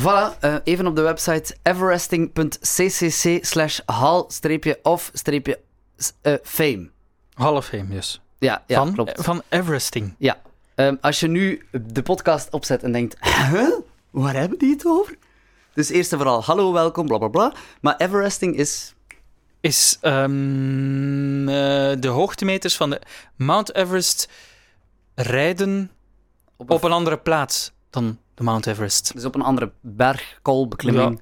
Voilà, uh, even op de website everesting.ccc slash hal-of-fame. Hall of Fame, yes. Ja, ja van, klopt. Van Everesting. Ja. Um, als je nu de podcast opzet en denkt, huh? waar hebben die het over? Dus eerst en vooral, hallo, welkom, bla bla bla. Maar Everesting is... Is um, uh, de hoogtemeters van de Mount Everest rijden op een, op een andere plaats dan de Mount Everest. Dus op een andere bergkolbeklimming.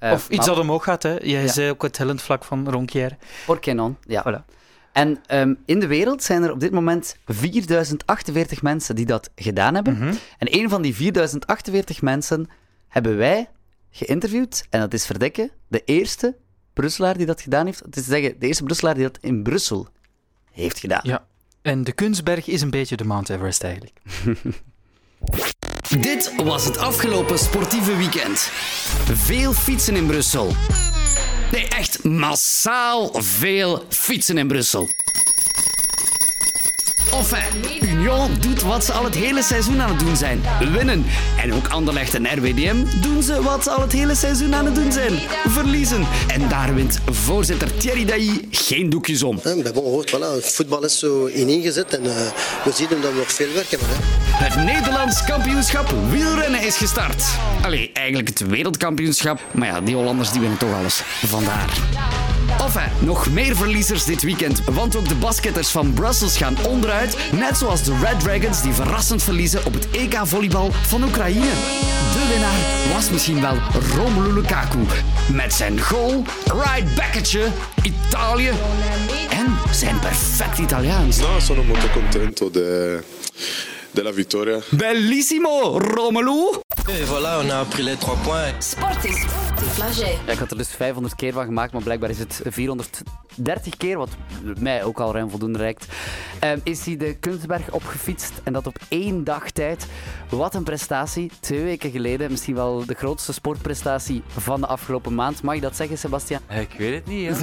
Ja. Uh, of iets maar... dat omhoog gaat, hè. Jij ja. zei ook het hellend vlak van Ronquière. Orkenon, ja. Voilà. En um, in de wereld zijn er op dit moment 4048 mensen die dat gedaan hebben. Mhm. Mm -hmm. En een van die 4048 mensen hebben wij geïnterviewd. En dat is Verdekken, de eerste Brusselaar die dat gedaan heeft. Het is te zeggen, de eerste Brusselaar die dat in Brussel heeft gedaan. Ja. En de Kunstberg is een beetje de Mount Everest eigenlijk. Dit was het afgelopen sportieve weekend. Veel fietsen in Brussel. Nee, echt massaal veel fietsen in Brussel. Enfin, Union doet wat ze al het hele seizoen aan het doen zijn. Winnen. En ook Anderlecht en RWDM doen ze wat ze al het hele seizoen aan het doen zijn. Verliezen. En daar wint voorzitter Thierry Dailly geen doekjes om. Ja, maar bon, hoort, voilà, voetbal is zo ineengezet en uh, we zien dat we nog veel werk hebben. Hè. Het Nederlands kampioenschap wielrennen is gestart. Allee, eigenlijk het wereldkampioenschap. Maar ja, die Hollanders die winnen toch alles. Vandaar. Enfin, nog meer verliezers dit weekend, want ook de basketters van Brussels gaan onderuit, net zoals de Red Dragons die verrassend verliezen op het EK-volleybal van Oekraïne. De winnaar was misschien wel Romelu Lukaku, met zijn goal, right backetje, Italië en zijn perfect Italiaans. No, sono molto contento de, della vittoria. Bellissimo, Romelu! Et voilà, on a pris les trois points. Sporting. Ik had er dus 500 keer van gemaakt, maar blijkbaar is het 430 keer, wat mij ook al ruim voldoende reikt. Um, is hij de Kunstberg opgefietst en dat op één dag tijd. Wat een prestatie. Twee weken geleden, misschien wel de grootste sportprestatie van de afgelopen maand. Mag je dat zeggen, Sebastian? Ik weet het niet.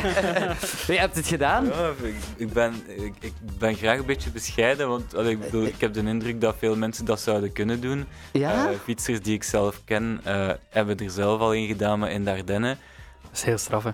je hebt het gedaan? Ja, ik, ik, ben, ik, ik, ben graag een beetje bescheiden, want allee, ik, bedoel, ik heb de indruk dat veel mensen dat zouden kunnen doen. Ja? Uh, fietsers die ik zelf ken, uh, hebben er zelf al in gedaan, maar in de Ardennen. Dat is heel straf, hè?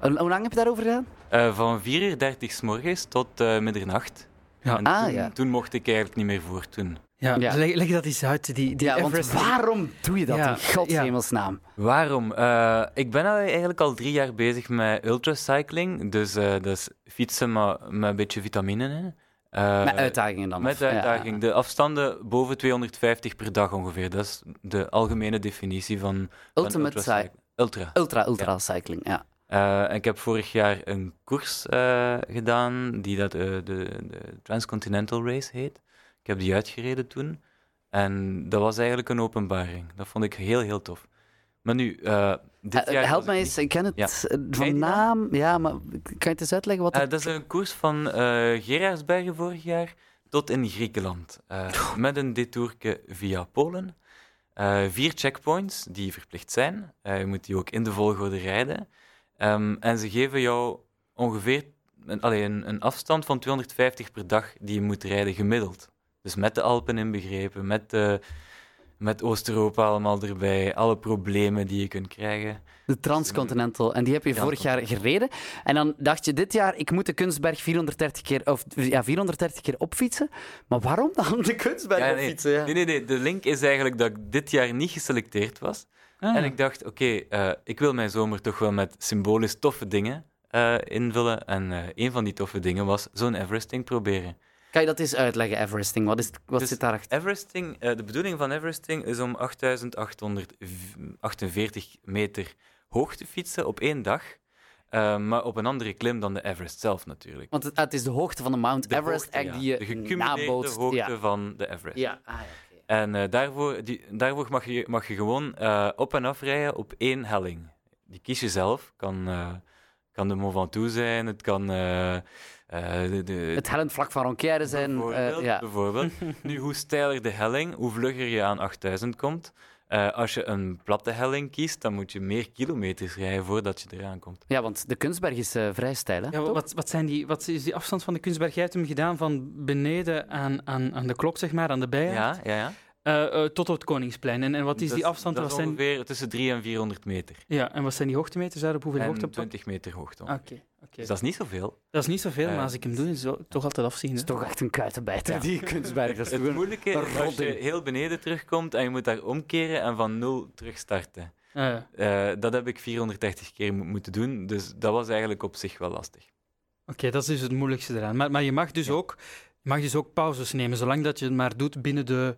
En hoe lang heb je daarover gedaan? Uh, van 4 uur 30 s morgens tot uh, middernacht. Ja. En Ah, toen, ja. toen mocht ik eigenlijk niet meer voor toen. Ja, Ja. Leg, leg dat eens uit. Die, die Ja, want Everest- waarom doe je dat Ja, in godshemelsnaam? Waarom? Uh, ik ben al eigenlijk al drie jaar bezig met ultracycling. Dus uh, dat is fietsen, maar met een beetje vitamine in. Uh, Met uitdagingen dan? Met of- ja, uitdaging. ja. De afstanden boven 250 per dag ongeveer. Dat is de algemene definitie van, van Ultimate ultracycling. Ultra. Ultra, ultra cycling, ja. Uh, en ik heb vorig jaar een koers uh, gedaan die dat, uh, de, de Transcontinental Race heet. Ik heb die uitgereden toen. En dat was eigenlijk een openbaring. Dat vond ik heel, heel tof. Maar nu, dit Eh, jaar... Help mij eens, ik ken het Ja. eh, van naam. Ja, maar kan je het eens uitleggen wat Eh, het... dat is een koers van Gerardsbergen vorig jaar tot in Griekenland. Met een detourke via Polen. Uh, vier checkpoints die verplicht zijn. Uh, je moet die ook in de volgorde rijden. Um, en ze geven jou ongeveer een, allee, een, een afstand van 250 per dag die je moet rijden gemiddeld. Dus met de Alpen inbegrepen, met, de, met Oost-Europa allemaal erbij, alle problemen die je kunt krijgen. De Transcontinental. En die heb je vorig jaar gereden. En dan dacht je dit jaar, ik moet de Kunstberg 430 keer, of, ja, 430 keer opfietsen. Maar waarom dan de Kunstberg Ja, nee. opfietsen? Ja. Nee, nee, nee. De link is eigenlijk dat ik dit jaar niet geselecteerd was. Ah. En ik dacht, oké, eh, ik wil mijn zomer toch wel met symbolisch toffe dingen eh, invullen. En eh, een van die toffe dingen was zo'n Everesting proberen. Kan je dat eens uitleggen, Everesting? Wat, is, wat Dus zit daarachter? Everesting, eh, de bedoeling van Everesting is om 8848 meter hoog te fietsen op één dag. Eh, maar op een andere klim dan de Everest zelf natuurlijk. Want het, het is de hoogte van de Mount De Everest hoogte, eigenlijk ja. die de je gecumuleerde hoogte Ja. van de Everest. Ja, ah. En eh, daarvoor, die, daarvoor mag, je, mag je gewoon op en af rijden op één helling. Die kies je zelf. Kan, kan de Mont Ventoux zijn, het kan de, de, Het hellend vlak van Ronquière zijn. eh, bijvoorbeeld. ja. bijvoorbeeld. nu, hoe steiler de helling, hoe vlugger je aan 8000 komt. Eh, als je een platte helling kiest, dan moet je meer kilometers rijden voordat je eraan komt. ja, want de Kunstberg is eh, vrij steil, hè? Ja, wat, wat, zijn die, wat is die afstand van de Kunstberg? Jij hebt hem gedaan van beneden aan, aan, aan de klok, zeg maar, aan de bijen. Ja, ja, ja. Eh, eh, tot op het Koningsplein. En, en wat is Dat die afstand? Dat Wat zijn, ongeveer tussen 3 en 400 meter. ja, en wat zijn die hoogtemeters daar? Op hoeveel en hoogte? op dat- 20 meter hoogte. Oké, oké. Dus dat is niet zoveel. Dat is niet zoveel, Eh, maar als ik hem doe, is het toch altijd afzien. Dat hè? is toch echt een kuitenbijter, die kunstberg. Dat is Het gewoon- moeilijke een is als je heel beneden terugkomt en je moet daar omkeren en van nul terugstarten. Ja. Eh, dat heb ik 430 keer mo- moeten doen, dus dat was eigenlijk op zich wel lastig. Oké, dat is dus het moeilijkste eraan. Maar, maar je, mag dus Ja. ook, je mag dus ook pauzes nemen, zolang dat je het maar doet binnen de...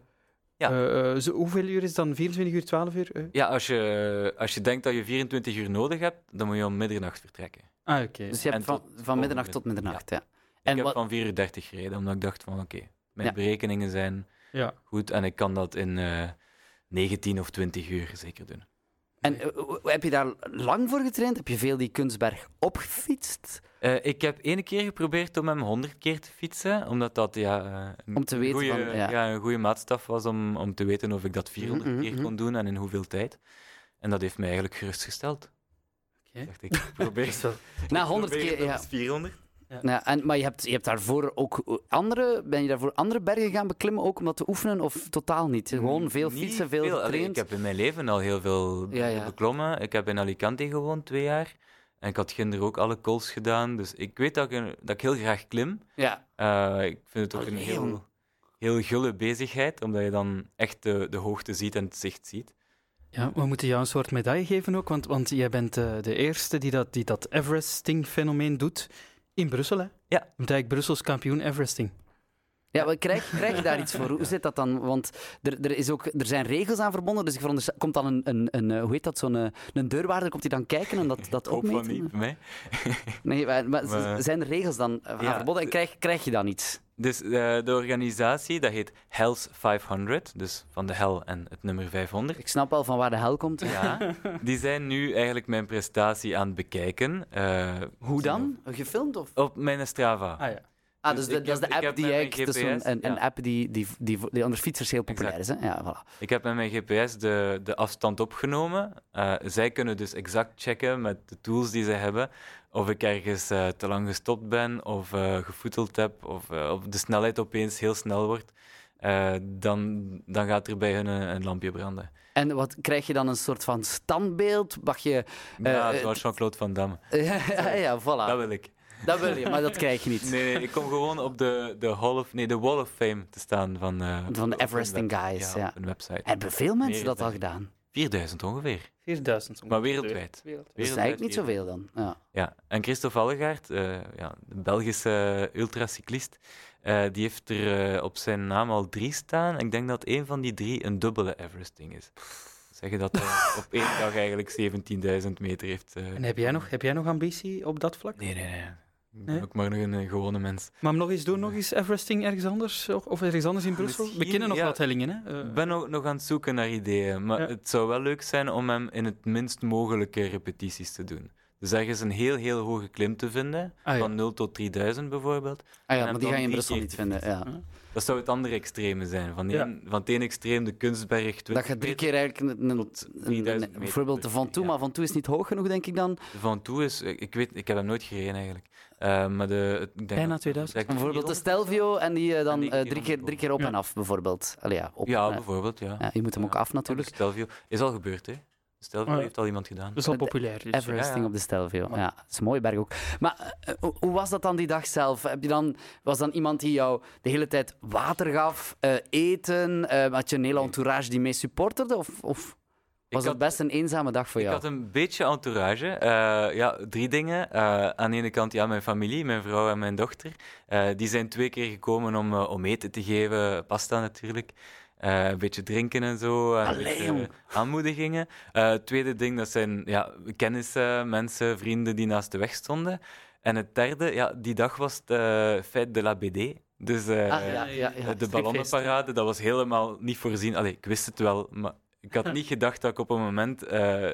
Ja. eh, eh, zo- hoeveel uur is het dan? 24 uur, 12 uur? Eh? Ja, als je, als je denkt dat je 24 uur nodig hebt, dan moet je om middernacht vertrekken. Ah, oké. Dus je hebt van, tot van middernacht tot middernacht, ja. Ik En heb wat- van 4 uur 30 gereden, omdat ik dacht van oké, mijn Ja. berekeningen zijn Ja. goed en ik kan dat in eh 19 of 20 uur zeker doen. En heb je daar lang voor getraind? Heb je veel die kunstberg opgefietst? Eh, ik heb één keer geprobeerd om hem 100 keer te fietsen, omdat dat ja, eh, een Om te weten goeie, van, ja. ja. een goede maatstaf was om, om te weten of ik dat 400 Mhm, keer mhm. kon doen en in hoeveel tijd. En dat heeft mij eigenlijk gerustgesteld. Oké. Dacht ik, probeer Dat is wel- Na ik 100 probeer keer, ja. eens 400. Ja, en, maar je hebt, je hebt daarvoor ook andere... Ben je daarvoor andere bergen gaan beklimmen, ook om dat te oefenen? Of totaal niet? Gewoon veel Niet fietsen, veel Allee, getraind? ik heb in mijn leven al heel veel Ja, ja. beklommen. Ik heb in Alicante gewoond, twee jaar. En ik had ginder ook alle calls gedaan. Dus ik weet dat ik, dat ik heel graag klim. Ja, Eh, ik vind het ook Allee, een heel, heel gulle bezigheid, omdat je dan echt de, de hoogte ziet en het zicht ziet. Ja, we moeten jou een soort medaille geven ook, want, want jij bent eh, de eerste die dat, die dat Everesting-fenomeen doet in Brussel. Hè? Ja. Je bent eigenlijk Brussels kampioen Everesting. Ja, maar krijg, krijg je daar iets voor? Hoe zit dat dan? Want er, er, is ook, er zijn regels aan verbonden, dus ik veronderstel, komt dan een, een, een, eh, hoe heet dat, zo'n eh, een deurwaarder, komt hij dan kijken en dat, dat Ik hoop van niet mij. Nee, maar, maar Maar- zijn er regels dan aan Ja, verbonden en krijg, krijg je dan iets? Dus eh, de organisatie, dat heet Hells 500, dus van de hel en het nummer 500. Ik snap al van waar de hel komt. Ja, die zijn nu eigenlijk mijn prestatie aan het bekijken. Eh, Hoe dan? Gefilmd of? Op mijn Strava. Ah ja. Ah, dus Dus de- ik dat is de ik app die zo'n- GPS, een, een ja. app die, die, die, die onder fietsers heel populair is. Hè? Ja, voilà. Ik heb met mijn GPS de, de afstand opgenomen. Eh, zij kunnen dus exact checken met de tools die ze hebben of ik ergens eh, te lang gestopt ben of eh gevoeteld heb of, of de snelheid opeens heel snel wordt. Dan, dan gaat er bij hun een, een lampje branden. En wat krijg je dan een soort van standbeeld? Mag je. Eh, ja, zoals Jean-Claude Van Damme. ja, ja, voilà. Dat, wil ik. Wil je, maar dat krijg je niet. Nee, nee, ik kom gewoon op de, de, Hall of, nee, de Wall of Fame te staan van, eh, Van de Everesting web- Guys, Ja, een website. Hebben veel mensen dat al gedaan? 4000 ongeveer. 4000. Maar wereldwijd. Dat is Wereldwijd eigenlijk niet 4000. zoveel dan. Ja. Ja, en Christophe Allegaert, eh, ja, de Belgische ultracyclist, eh, die heeft er eh, op zijn naam al drie staan. Ik denk dat een van die drie een dubbele Everesting is. Zeggen dat hij op één dag eigenlijk 17.000 meter heeft. eh, En heb jij, nog, heb jij nog ambitie op dat vlak? Nee, nee, nee. Ik ben Nee? ook maar nog een eh, gewone mens. Maar nog eens doen, nog eens Everesting ergens anders? Of, ergens anders in Brussel? Misschien, We kennen nog ja. wat hellingen, hè? Eh, Ik ben ook nog aan het zoeken naar ideeën, maar Ja. het zou wel leuk zijn om hem in het minst mogelijke repetities te doen. Dus ergens een heel, heel hoge klim te vinden, Ah, ja. van 0 tot 3000 bijvoorbeeld. Ah ja, En maar die ga je in Brussel niet vinden. Ja. Dat zou het andere extreme zijn. Van, Ja. één, van het ene extreem de kunstberg 20 Dat je drie keer eigenlijk een, een, een- 3000 een- meter bijvoorbeeld de Van Toe, ja. maar Van Toe is niet hoog genoeg, denk ik dan. De Van Toe is, ik weet, ik heb hem nooit gereden eigenlijk. Eh, maar de, ik denk Bijna dat- 2000. dat ik Bijvoorbeeld de 400 Stelvio en die eh, dan En die eh, drie, keer, drie keer op Ja. en af, bijvoorbeeld. Allee, ja, op, Ja, bijvoorbeeld, ja. ja, je moet hem ook af natuurlijk. De Stelvio is al gebeurd, hè? De Stelvio Oh, heeft al iemand gedaan. dat is al populair. dus. Everesting ja, ja. op de Stelvio. Ja, dat is een mooie berg ook. Maar eh, hoe- was dat dan die dag zelf? Heb je dan, was dan iemand die jou de hele tijd water gaf, eh, eten? eh, had je een hele entourage die mee supporterde? Of, of was had- het best een eenzame dag voor Ik jou? had een beetje entourage. Eh, ja, drie dingen. Eh, aan de ene kant ja, mijn familie, mijn vrouw en mijn dochter. Eh, die zijn twee keer gekomen om, om eten te geven. Pasta natuurlijk. Eh, een beetje drinken en zo. beetje, eh, aanmoedigingen. Eh, het tweede ding, dat zijn ja, kennissen, mensen, vrienden die naast de weg stonden. En het derde, ja, die dag was het Fête de la BD. Dus Ah, ja, de ballonnenparade, dat was helemaal niet voorzien. Allee, ik wist het wel, maar ik had niet gedacht dat ik op een moment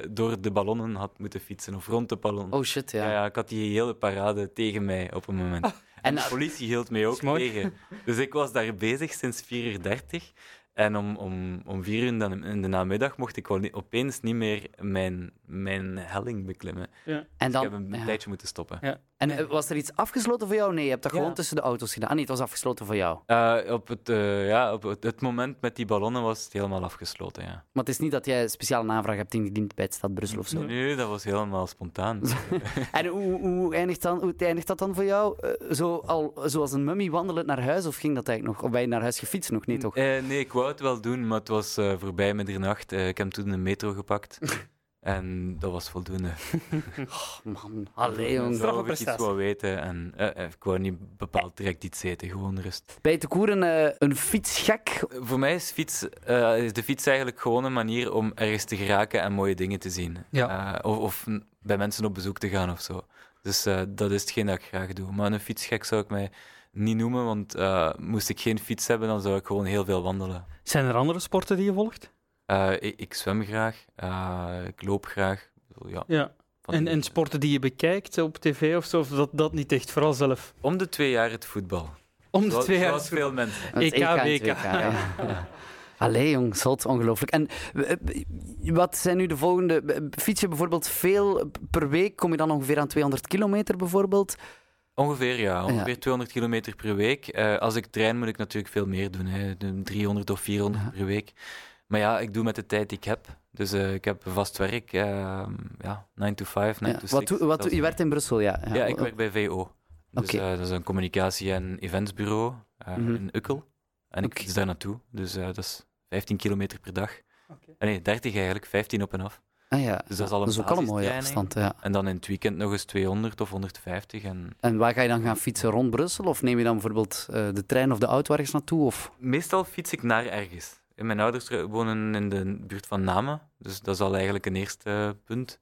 door de ballonnen had moeten fietsen of rond de ballon. Oh shit, ja. ja. Ja, ik had die hele parade tegen mij op een moment. En En, de politie hield mij ook tegen. Dus ik was daar bezig sinds 4 uur 30. En om, om, om vier uur in de, in de namiddag mocht ik wel niet- opeens niet meer mijn, mijn helling beklimmen. en Dus dan, ik heb een ja. tijdje moeten stoppen. Ja. En eh, was er iets afgesloten voor jou? Nee, je hebt dat Ja. gewoon tussen de auto's gedaan. Ah, nee, het was afgesloten voor jou. Eh, op het, eh, ja, op het, moment met die ballonnen was het helemaal afgesloten, ja. Maar het is niet dat jij een speciale aanvraag hebt ingediend bij het Stad Brussel of zo. Nee, dat was helemaal spontaan. En hoe, hoe, eindigt dan, hoe eindigt dat dan voor jou? Zo al, zoals een mummy wandelend naar huis? Of ging dat eigenlijk nog? Of ben je naar huis gefietst nog? Nee, toch? Nee, ik wou het wel doen, maar het was voorbij middernacht. Ik heb toen de metro gepakt. en dat was voldoende. Man, allee, jong. Zo of ik iets wou weten. En eh, eh, ik wou niet bepaald direct iets eten, gewoon rust. Bij te koeren eh, een fietsgek. Voor mij is, fiets, eh, is de fiets eigenlijk gewoon een manier om ergens te geraken en mooie dingen te zien. Ja. Eh, of, of bij mensen op bezoek te gaan of zo. Dus eh, dat is hetgeen dat ik graag doe. Maar een fietsgek zou ik mij niet noemen, want eh, moest ik geen fiets hebben, dan zou ik gewoon heel veel wandelen. Zijn er andere sporten die je volgt? Eh, ik, ik zwem graag, eh, ik loop graag. Ja, Ja. En, en sporten die je bekijkt op tv of zo, of dat, dat niet echt, vooral zelf. Om de twee jaar het voetbal. Om de Zoals- twee jaar. zoals veel mensen. Het EK, WK. ja. Ja. Allee, jong, zot, ongelooflijk. En eh, wat zijn nu de volgende? Fiets je bijvoorbeeld veel per week? Kom je dan ongeveer aan 200 kilometer bijvoorbeeld? Ongeveer, ja. Ongeveer Ja. 200 kilometer per week. Eh, als ik train, moet ik natuurlijk veel meer doen. Hè. De 300 of 400 Ja. per week. Maar ja, ik doe met de tijd die ik heb. Dus eh, ik heb vast werk. eh, ja, 9 to 5, 9 Ja. to 6. Wat, wat, je werkt in Brussel, ja. Ja, ik werk bij VO. Dus eh, dat is een communicatie- en eventsbureau Mhm. in Ukkel. En ik fiets daar naartoe. Dus dat is 15 kilometer per dag. Oké. Eh, Nee, 30 eigenlijk. 15 op en af. Ah, ja. Dus dat is al een Dat is ook al een mooie afstand, ja. En dan in het weekend nog eens 200 of 150. En En waar ga je dan gaan fietsen? Rond Brussel? Of neem je dan bijvoorbeeld de trein of de auto ergens naartoe? Of... Meestal fiets ik naar ergens. Mijn ouders wonen in de buurt van Namen, dus dat is al eigenlijk een eerste eh, punt.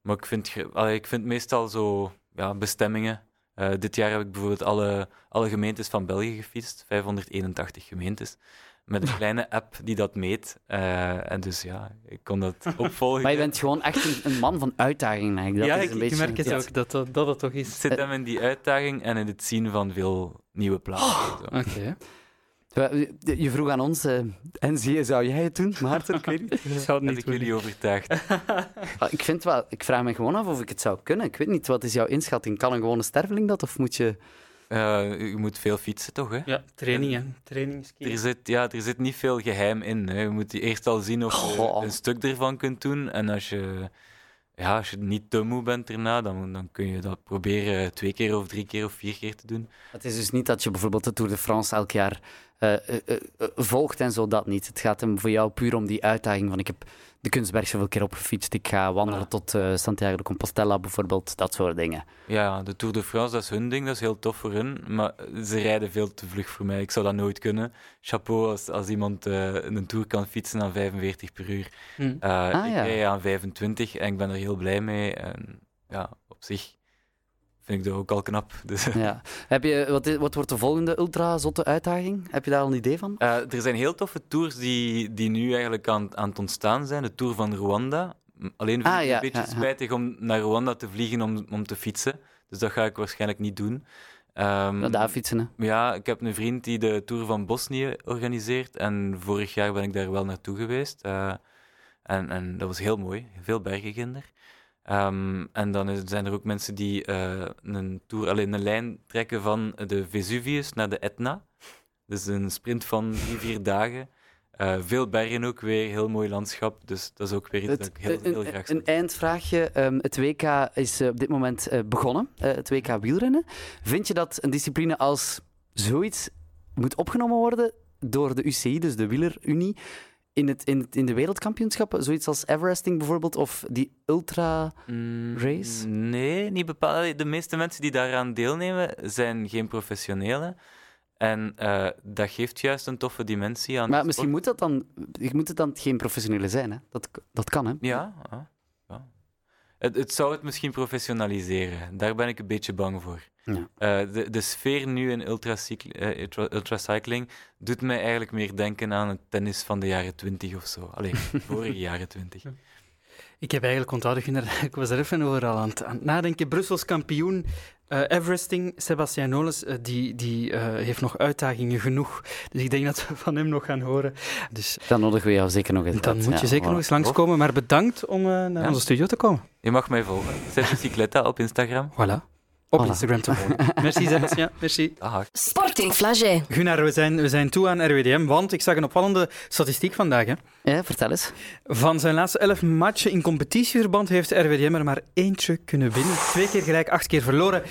Maar ik vind, ik vind meestal zo ja, bestemmingen. Eh, dit jaar heb ik bijvoorbeeld alle, alle gemeentes van België gefietst, 581 gemeentes, met een kleine app die dat meet. Eh, en dus ja, ik kon dat opvolgen. Maar je bent gewoon echt een, een man van uitdagingen eigenlijk. Dat ja, is ik, een ik beetje merk het ook, dat, dat dat het toch Het is. zit hem in die uitdaging en in het zien van veel nieuwe plaatsen. Zo. Oké. Je vroeg aan ons, eh, en zie je, zou jij het doen, Maarten? Ik weet niet. Ik zou het Heb niet ik jullie overtuigd? Ah, Ik, vind wel, ik vraag me gewoon af of ik het zou kunnen. Ik weet niet, wat is jouw inschatting? Kan een gewone sterveling dat, of moet je... Eh, je moet veel fietsen toch, hè? Ja, trainingen. Trainingskeer. Er zit, ja, er zit niet veel geheim in. Hè. Je moet eerst al zien of je Goh. een stuk ervan kunt doen. En als je, ja, als je niet te moe bent erna, dan, dan kun je dat proberen twee keer of drie keer of vier keer te doen. Het is dus niet dat je bijvoorbeeld de Tour de France elk jaar eh, eh, eh, volgt en zo, dat niet. Het gaat hem voor jou puur om die uitdaging van ik heb de Kunstberg zoveel keer opgefietst, ik ga wandelen Voilà. tot eh, Santiago de Compostela bijvoorbeeld, dat soort dingen. Ja, de Tour de France, dat is hun ding, dat is heel tof voor hun. Maar ze rijden veel te vlug voor mij. Ik zou dat nooit kunnen. Chapeau als, als iemand eh, een Tour kan fietsen aan 45 per uur. Hm. Ah, ik ja. rij aan 25 en ik ben er heel blij mee. En ja, op zich vind ik dat ook al knap. Dus, Ja. Heb je, wat, is- wat wordt de volgende ultra-zotte uitdaging? Heb je daar al een idee van? Eh, er zijn heel toffe tours die, die nu eigenlijk aan, aan het ontstaan zijn. De Tour van Rwanda. Alleen vind Ah, ik het ja, een beetje ja, spijtig om naar Rwanda te vliegen om, om te fietsen. Dus dat ga ik waarschijnlijk niet doen. Ja, daar fietsen, hè. ja, ik heb een vriend die de Tour van Bosnië organiseert. En vorig jaar ben ik daar wel naartoe geweest. Eh, en, en dat was heel mooi. Veel bergenginder. Ehm, en dan zijn er ook mensen die eh, een, tour, alleen een lijn trekken van de Vesuvius naar de Etna. Dus een sprint van drie, vier dagen. Eh, veel bergen ook weer, heel mooi landschap. Dus dat is ook weer iets dat ik heel, een, heel graag zou een eindvraagje. Ehm, het WK is eh, op dit moment begonnen, het WK wielrennen. Vind je dat een discipline als zoiets moet opgenomen worden door de UCI, dus de Wielerunie, in, het, in, het, in de wereldkampioenschappen? Zoiets als Everesting bijvoorbeeld, of die ultra... Mm, race? Nee, niet bepaald. De meeste mensen die daaraan deelnemen zijn geen professionelen. En eh, dat geeft juist een toffe dimensie aan. Maar misschien moet, dat dan, moet het dan geen professionele zijn, hè? Dat, dat kan, hè? Ja. Het, het zou het misschien professionaliseren. Daar ben ik een beetje bang voor. Ja. Eh, de, de sfeer nu in ultracycl- eh, ultra- ultracycling doet mij eigenlijk meer denken aan het tennis van de jaren 20 of zo. Alleen vorige jaren 20. Ik heb eigenlijk onthouden, Gunnar, ik was er even over al aan het, aan het nadenken. Brussels kampioen eh, Everesting, Sebastian Nolens, eh, die, die eh, heeft nog uitdagingen genoeg. Dus ik denk dat we van hem nog gaan horen. Dus Dan nodigen we jou zeker nog eens dan uit. moet je Ja, zeker nog eens langskomen. Maar bedankt om eh, naar Ja. onze studio te komen. Je mag mij volgen. Zet Bicicletta op Instagram. Voilà. Op Voilà. Instagram te volgen. Merci Sebastien, merci. Dag. Sporting Flagey. Gunnar, we zijn, we zijn toe aan RWDM, want ik zag een opvallende statistiek vandaag. Hè. Ja, vertel eens. Van zijn laatste elf matchen in competitieverband heeft RWDM er maar eentje kunnen winnen. Twee keer gelijk, acht keer verloren.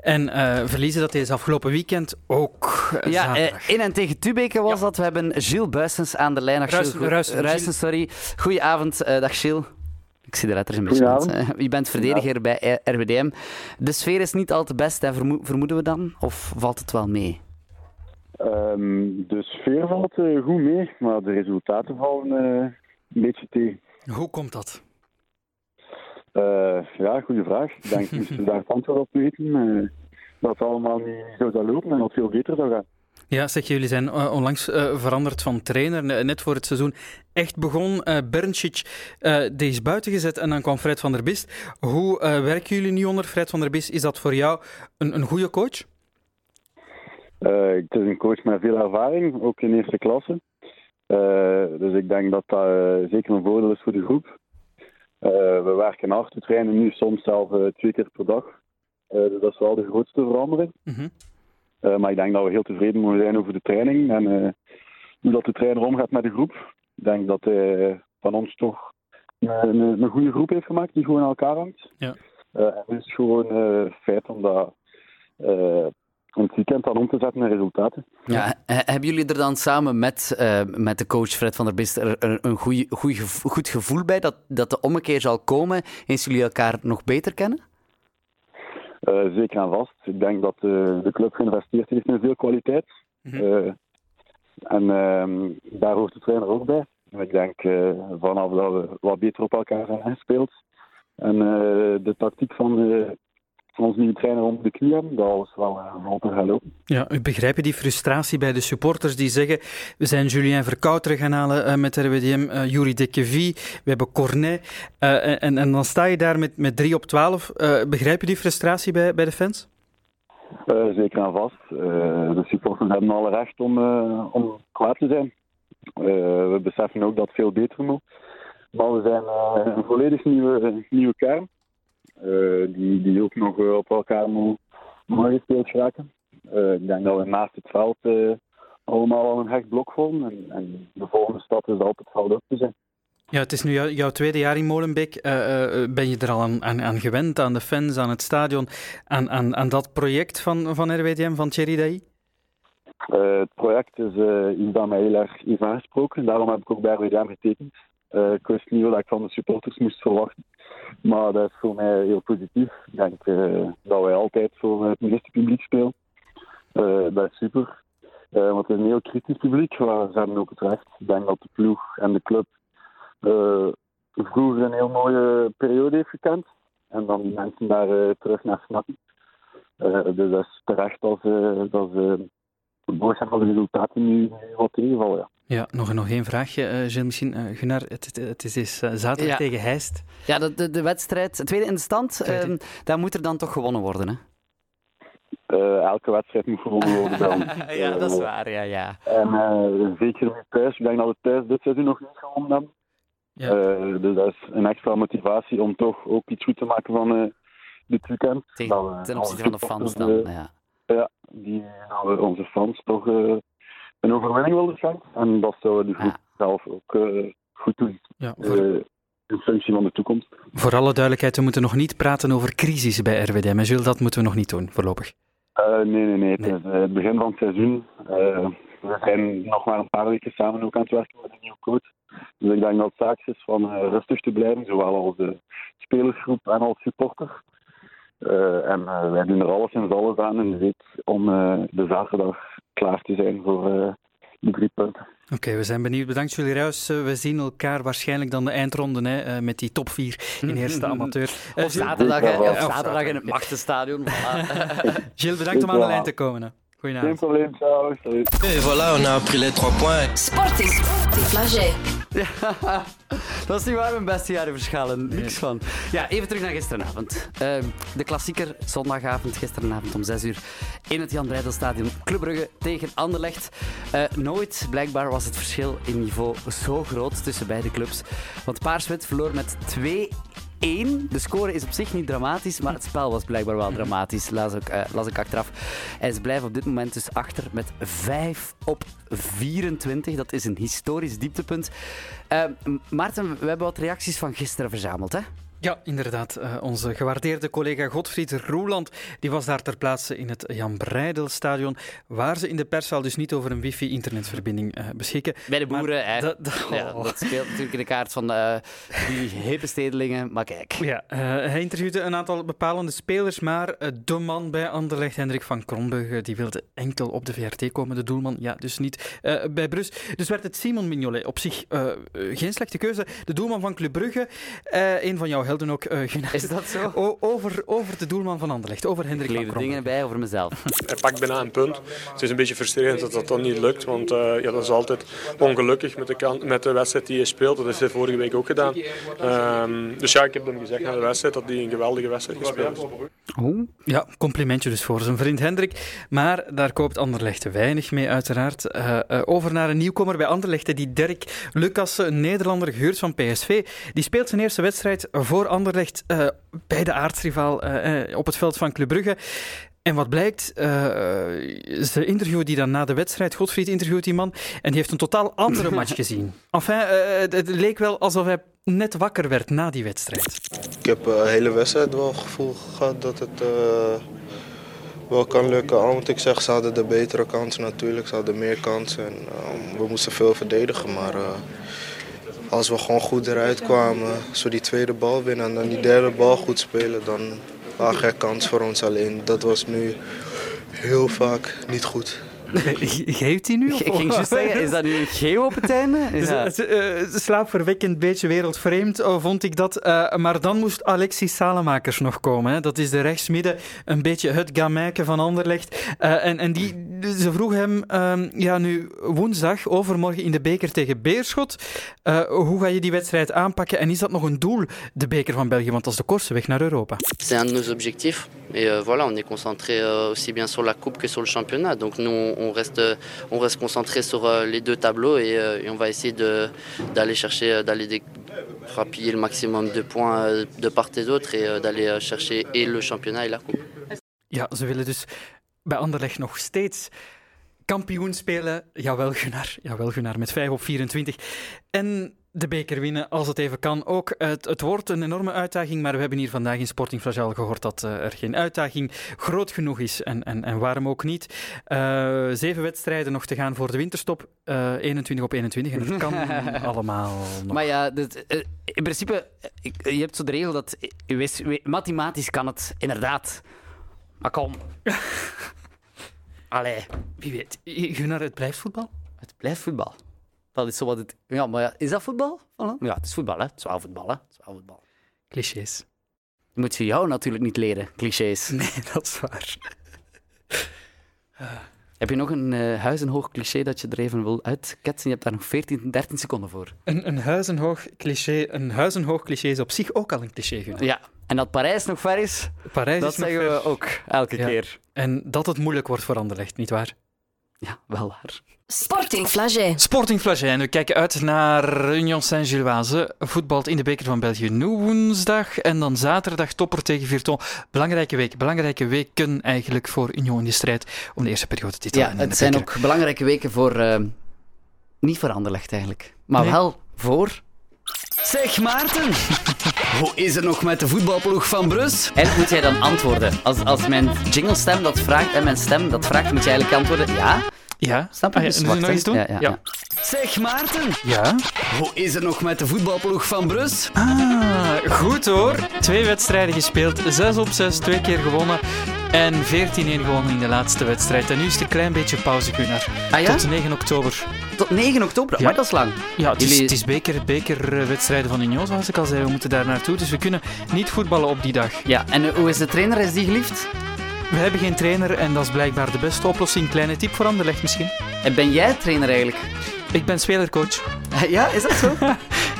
En eh, verliezen dat deze afgelopen weekend ook. eh, Ja, eh, in en tegen Tubeke was dat. We hebben Gilles Buissens aan de lijn. Gilles. Ruijsen, sorry. Goedenavond, eh, dag Gilles. Ik zie de letters een beetje. Eh, Je bent verdediger bij RWDM. De sfeer is niet al te best, hè, vermo- vermoeden we dan? Of valt het wel mee? Ehm, de sfeer valt eh, goed mee, maar de resultaten vallen eh, een beetje tegen. Hoe komt dat? Eh, ja, goede vraag. Ik denk dat we daar het antwoord op weten. eh, dat het allemaal niet zo zou lopen en dat het veel beter zou gaan. Ja, zeg, jullie zijn eh, onlangs eh, veranderd van trainer. Ne- Net voor het seizoen echt begon. eh Berncic, die is buiten gezet en dan kwam Fred van der Bist. Hoe werken jullie nu onder Fred van der Bist? Is dat voor jou een, een goede coach? Het is een coach met veel ervaring, ook in eerste klasse. Dus ik denk dat dat zeker een voordeel is voor de groep. We werken hard, we trainen nu soms zelf twee keer per dag. Dus dat is wel de grootste verandering. Mhm. Eh, maar ik denk dat we heel tevreden mogen zijn over de training en eh, hoe dat de trainer omgaat met de groep. Ik denk dat hij van ons toch een, een, een goede groep heeft gemaakt die gewoon aan elkaar hangt. Ja. Eh, en het is gewoon eh feit om dat eh, om het weekend dan om te zetten naar resultaten. Ja, he- hebben jullie er dan samen met, eh, met de coach Fred van der Bist er, er een goeie, goed gevoel bij dat, dat de ommekeer zal komen eens jullie elkaar nog beter kennen? Eh, zeker en vast. Ik denk dat eh, de club geïnvesteerd heeft in veel kwaliteit. Mhm. Eh, en ehm, daar hoort de trainer ook bij. Ik denk vanaf dat we wat beter op elkaar zijn gespeeld en de tactiek van eh, onze nieuwe trainer onder de knie hebben, dat alles wel uh, vlotter gaat lopen. Ja, u begrijpt die frustratie bij de supporters die zeggen we zijn Julien Verkouteren gaan halen eh, met RWDM, eh Yuri Dekevie, we hebben Cornet. eh, en, en dan sta je daar met, met 3 op 12. Eh, begrijp je die frustratie bij, bij de fans? Eh, zeker en vast. Eh, de supporters hebben alle recht om, eh, om kwaad te zijn. Eh, we beseffen ook dat het veel beter moet. Maar we zijn eh, een volledig nieuwe, nieuwe kern. Eh, die, die ook nog eh, op elkaar moet, moet gespeeld raken. Eh, ik denk dat we naast het veld allemaal al een hecht blok vormen. En, en de volgende stap is op het veld ook te zijn. Ja, het is nu jou- jouw tweede jaar in Molenbeek. Ben je er al aan, aan, aan gewend, aan de fans, aan het stadion, aan, aan, aan dat project van, van RWDM, van Thierry? Eh, het project is iets dat mij heel erg heeft aangesproken. Daarom heb ik ook bij RWDM getekend. Ik wist niet wat ik van de supporters moest verwachten. Maar dat is voor mij heel positief. Ik denk eh, dat wij altijd voor het meeste publiek spelen. Eh, dat is super. Eh, want het is een heel kritisch publiek, maar ze hebben ook het recht. Ik denk dat de ploeg en de club eh, vroeger een heel mooie periode heeft gekend. En dan die mensen daar eh, terug naar snakken. Eh, dus dat is terecht als, eh, dat ze van de resultaten nu, wat. Ja. Ja, nog, nog één vraagje, eh Gilles, misschien. Eh, Gunnar, het, het, het is is, eh, zaterdag Ja. tegen Heist. Ja, de, de, de wedstrijd, tweede in de stand, Tweede. ehm, daar moet er dan toch gewonnen worden, hè? Eh, elke wedstrijd moet gewonnen worden ons. ja, dat is waar, ja, ja. En eh, zeker thuis. Ik denk dat we thuis dit seizoen nog niet gewonnen hebben. Ja. Eh, dus dat is een extra motivatie om toch ook iets goed te maken van eh, dit weekend. Tegen, ten opzichte van de fans dan, ja. Ja, die we onze fans toch eh, een overwinning wilden schenken. En dat zouden de groep zelf ook eh, goed doen. Ja, voor, Eh, in functie van de toekomst. voor alle duidelijkheid, we moeten nog niet praten over crisis bij RWDM. En Gilles, dat moeten we nog niet doen, voorlopig. Eh, nee, nee, nee. Het Nee. het begin van het seizoen. We zijn nog maar een paar weken samen ook aan het werken met een nieuwe coach. Dus ik denk dat het zaak is van rustig te blijven, zowel als de spelersgroep en als supporter. En wij doen er alles en alles aan in de week om de zaterdag klaar te zijn voor eh die drie punten. Oké, we zijn benieuwd. Bedankt jullie Ruis. Eh, we zien elkaar waarschijnlijk dan de eindronde hè, eh, met die top 4 in eerste amateur. Eh, Of zaterdag, hè, of zaterdag in het Machtenstadion. Voilà. Gilles, bedankt om aan de lijn te komen. hè. Geen probleem, ciao. Et voilà, on a pris les trois points. Sporting Flagey. Ja, dat is niet waar mijn beste jaren verschalen. Niks van. Ja, even terug naar gisteravond. Ehm, de klassieker, zondagavond, gisteravond om 6 uur. In het Jan Breidelstadion. Club Brugge tegen Anderlecht. Eh, nooit, blijkbaar, was het verschil in niveau zo groot tussen beide clubs. Want Paarswit verloor met 2-1 1. De score is op zich niet dramatisch, maar het spel was blijkbaar wel dramatisch, las ik, uh, las ik achteraf. En ze blijven op dit moment dus achter met 5 op 24. Dat is een historisch dieptepunt. Uh, Maarten, we hebben wat reacties van gisteren verzameld, hè? Ja, inderdaad. Uh, onze gewaardeerde collega Godfried Roeland die was daar ter plaatse in het Jan Breidelstadion, waar ze in de perszaal dus niet over een wifi-internetverbinding uh, beschikken. Bij de boeren, hè. Dat, ja, oh. dat speelt natuurlijk in de kaart van uh, die hippe stedelingen, maar kijk. Ja, hij interviewde een aantal bepalende spelers, maar de man bij Anderlecht, Hendrik van Kronbugge, die wilde enkel op de VRT komen, de doelman, ja, dus niet bij Brus. Dus werd het Simon Mignolet, op zich geen slechte keuze, de doelman van Club Brugge, een van jouw helden ook uh, Is dat zo? over, over de doelman van Anderlecht, over Hendrik Ik dingen bij over mezelf. Hij pakt bijna een punt. Het is een beetje frustrerend dat dat dan niet lukt, want uh, ja, dat is altijd ongelukkig met de, kan, met de wedstrijd die je speelt. Dat heeft hij vorige week ook gedaan. Um, dus ja, ik heb hem gezegd na de wedstrijd dat hij een geweldige wedstrijd gespeeld heeft. Oh. Ja, complimentje dus voor zijn vriend Hendrik. Maar daar koopt Anderlecht weinig mee, uiteraard. Uh, uh, over naar een nieuwkomer bij Anderlecht, die Dirk Lucassen, een Nederlander gehuurd van PSV. Die speelt zijn eerste wedstrijd voor Anderlecht uh, bij de aardsrivaal op het veld van Club Brugge. En wat blijkt, uh, ze interviewen die dan na de wedstrijd, Godfried interviewt die man, en die heeft een totaal andere match gezien. Enfin, uh, het leek wel alsof hij net wakker werd na die wedstrijd. Ik heb de hele wedstrijd wel het gevoel gehad dat het uh, wel kan lukken. Al moet ik zeg, ze hadden de betere kansen natuurlijk, ze hadden meer kansen. En, we moesten veel verdedigen, maar als we gewoon goed eruit kwamen, zo die tweede bal winnen en dan die derde bal goed spelen, dan lag er kans voor ons alleen. Dat was nu heel vaak niet goed. Geeft hij nu? Ik ging juist zeggen, is dat nu een op het einde? Ja. Uh, slaapverwekkend beetje wereldvreemd oh, vond ik dat. Uh, maar dan moest Alexis Salemakers nog komen. Hè. Dat is de rechtsmidden, een beetje het gamijke van Anderlecht. Uh, en, en die, ze vroeg hem, uh, ja nu woensdag, overmorgen in de beker tegen Beerschot. hoe ga je die wedstrijd aanpakken? En is dat nog een doel, de beker van België? Want dat is de kortste weg naar Europa. C'est un de nos objectifs. Et euh, voilà, on est concentré euh, aussi bien sur la coupe que sur le championnat. Donc nous, on reste, on reste concentré sur euh, les deux tableaux et, et on va essayer d'aller chercher, d'aller rapiller le maximum de points de part et d'autre et d'aller chercher et le championnat et la coupe. Ja, ze willen dus bij Anderlecht nog steeds kampioen spelen. Jawel, Gunnar. Jawel, Gunnar, met 5 op 24. En de beker winnen, als het even kan. Ook het, het wordt een enorme uitdaging, maar we hebben hier vandaag in Sporting Fragile gehoord dat uh, er geen uitdaging groot genoeg is. En, en, en waarom ook niet? Uh, zeven wedstrijden nog te gaan voor de winterstop. Uh, 21 op 21 en dat kan allemaal nog. Maar ja, dit, in principe, je hebt zo de regel dat mathematisch kan het inderdaad. Maar kom. Allee. Wie weet. Gunnar, het blijft voetbal? Het blijft voetbal. Dat is zo wat het... Ja, maar ja, is dat voetbal? Ja, het is voetbal, hè. Het is wel voetbal, hè. Het is wel voetbal. Clichés. Je moet ze jou natuurlijk niet leren, clichés. Nee, dat is waar. Heb je nog een uh, huizenhoog cliché dat je er even wil uitketsen? Je hebt daar nog 14, 13 seconden voor. Een, een, huizenhoog, cliché, een huizenhoog cliché is op zich ook al een cliché. Genoeg. Ja, en dat Parijs nog ver is, Parijs dat is zeggen nog we ook elke ja. keer. En dat het moeilijk wordt voor Anderlecht, nietwaar? Ja, wel waar. Sporting Flagey. Sporting Flagey. En we kijken uit naar Union Saint-Gilloise. Voetbalt in de beker van België nu woensdag. En dan zaterdag topper tegen Virton. Belangrijke week. Belangrijke weken eigenlijk voor Union in de strijd om de eerste periode titel. Ja, het zijn ook belangrijke weken voor... Uh, niet voor Anderlecht eigenlijk. Maar nee. wel voor... Zeg Maarten, hoe is het nog met de voetbalploeg van Brus? En moet jij dan antwoorden? Als, als mijn jinglestem dat vraagt en mijn stem dat vraagt, moet je eigenlijk antwoorden ja. Ja. Snap je? Ah, ja. Dus Moet je nog iets doen? Ja, ja, Ja. ja. Zeg Maarten, Ja. hoe is het nog met de voetbalploeg van Brus? Ah, goed hoor. Twee wedstrijden gespeeld. 6 op 6, twee keer gewonnen. En 14-1 gewonnen in de laatste wedstrijd. En nu is het een klein beetje pauze, Gunnar. Ah ja? Tot 9 oktober. Tot 9 oktober? Ja. Maar dat is lang. Ja, het is, Jullie- het is beker, bekerwedstrijden van Union, zoals ik al zei. We moeten daar naartoe, dus we kunnen niet voetballen op die dag. Ja, en hoe is de trainer? Is die geliefd? We hebben geen trainer en dat is blijkbaar de beste oplossing. Kleine tip voor Anderlecht misschien. En ben jij trainer eigenlijk? Ik ben spelercoach. Ja, is dat zo?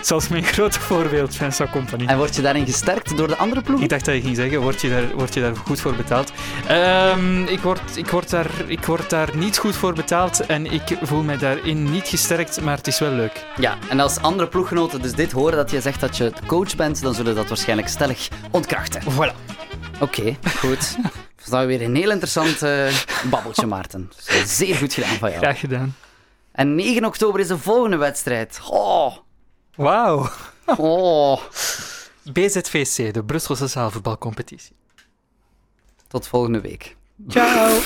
Zoals mijn grote voorbeeld, Vincent Company. En word je daarin gesterkt door de andere ploeg? Ik dacht dat je ging zeggen, word je daar, word je daar goed voor betaald? Um, ik, word, ik, word daar, ik word daar niet goed voor betaald en ik voel mij daarin niet gesterkt, maar het is wel leuk. Ja, en als andere ploeggenoten dus dit horen dat je zegt dat je coach bent, dan zullen dat waarschijnlijk stellig ontkrachten. Voilà. Oké, okay, goed. Dat weer een heel interessant uh, babbeltje, Maarten. Zeer goed gedaan van jou. Graag gedaan. En 9 oktober is de volgende wedstrijd. Oh. Wauw. Oh. BZVC, de Brusselse zaalvoetbalcompetitie. Tot volgende week. Ciao.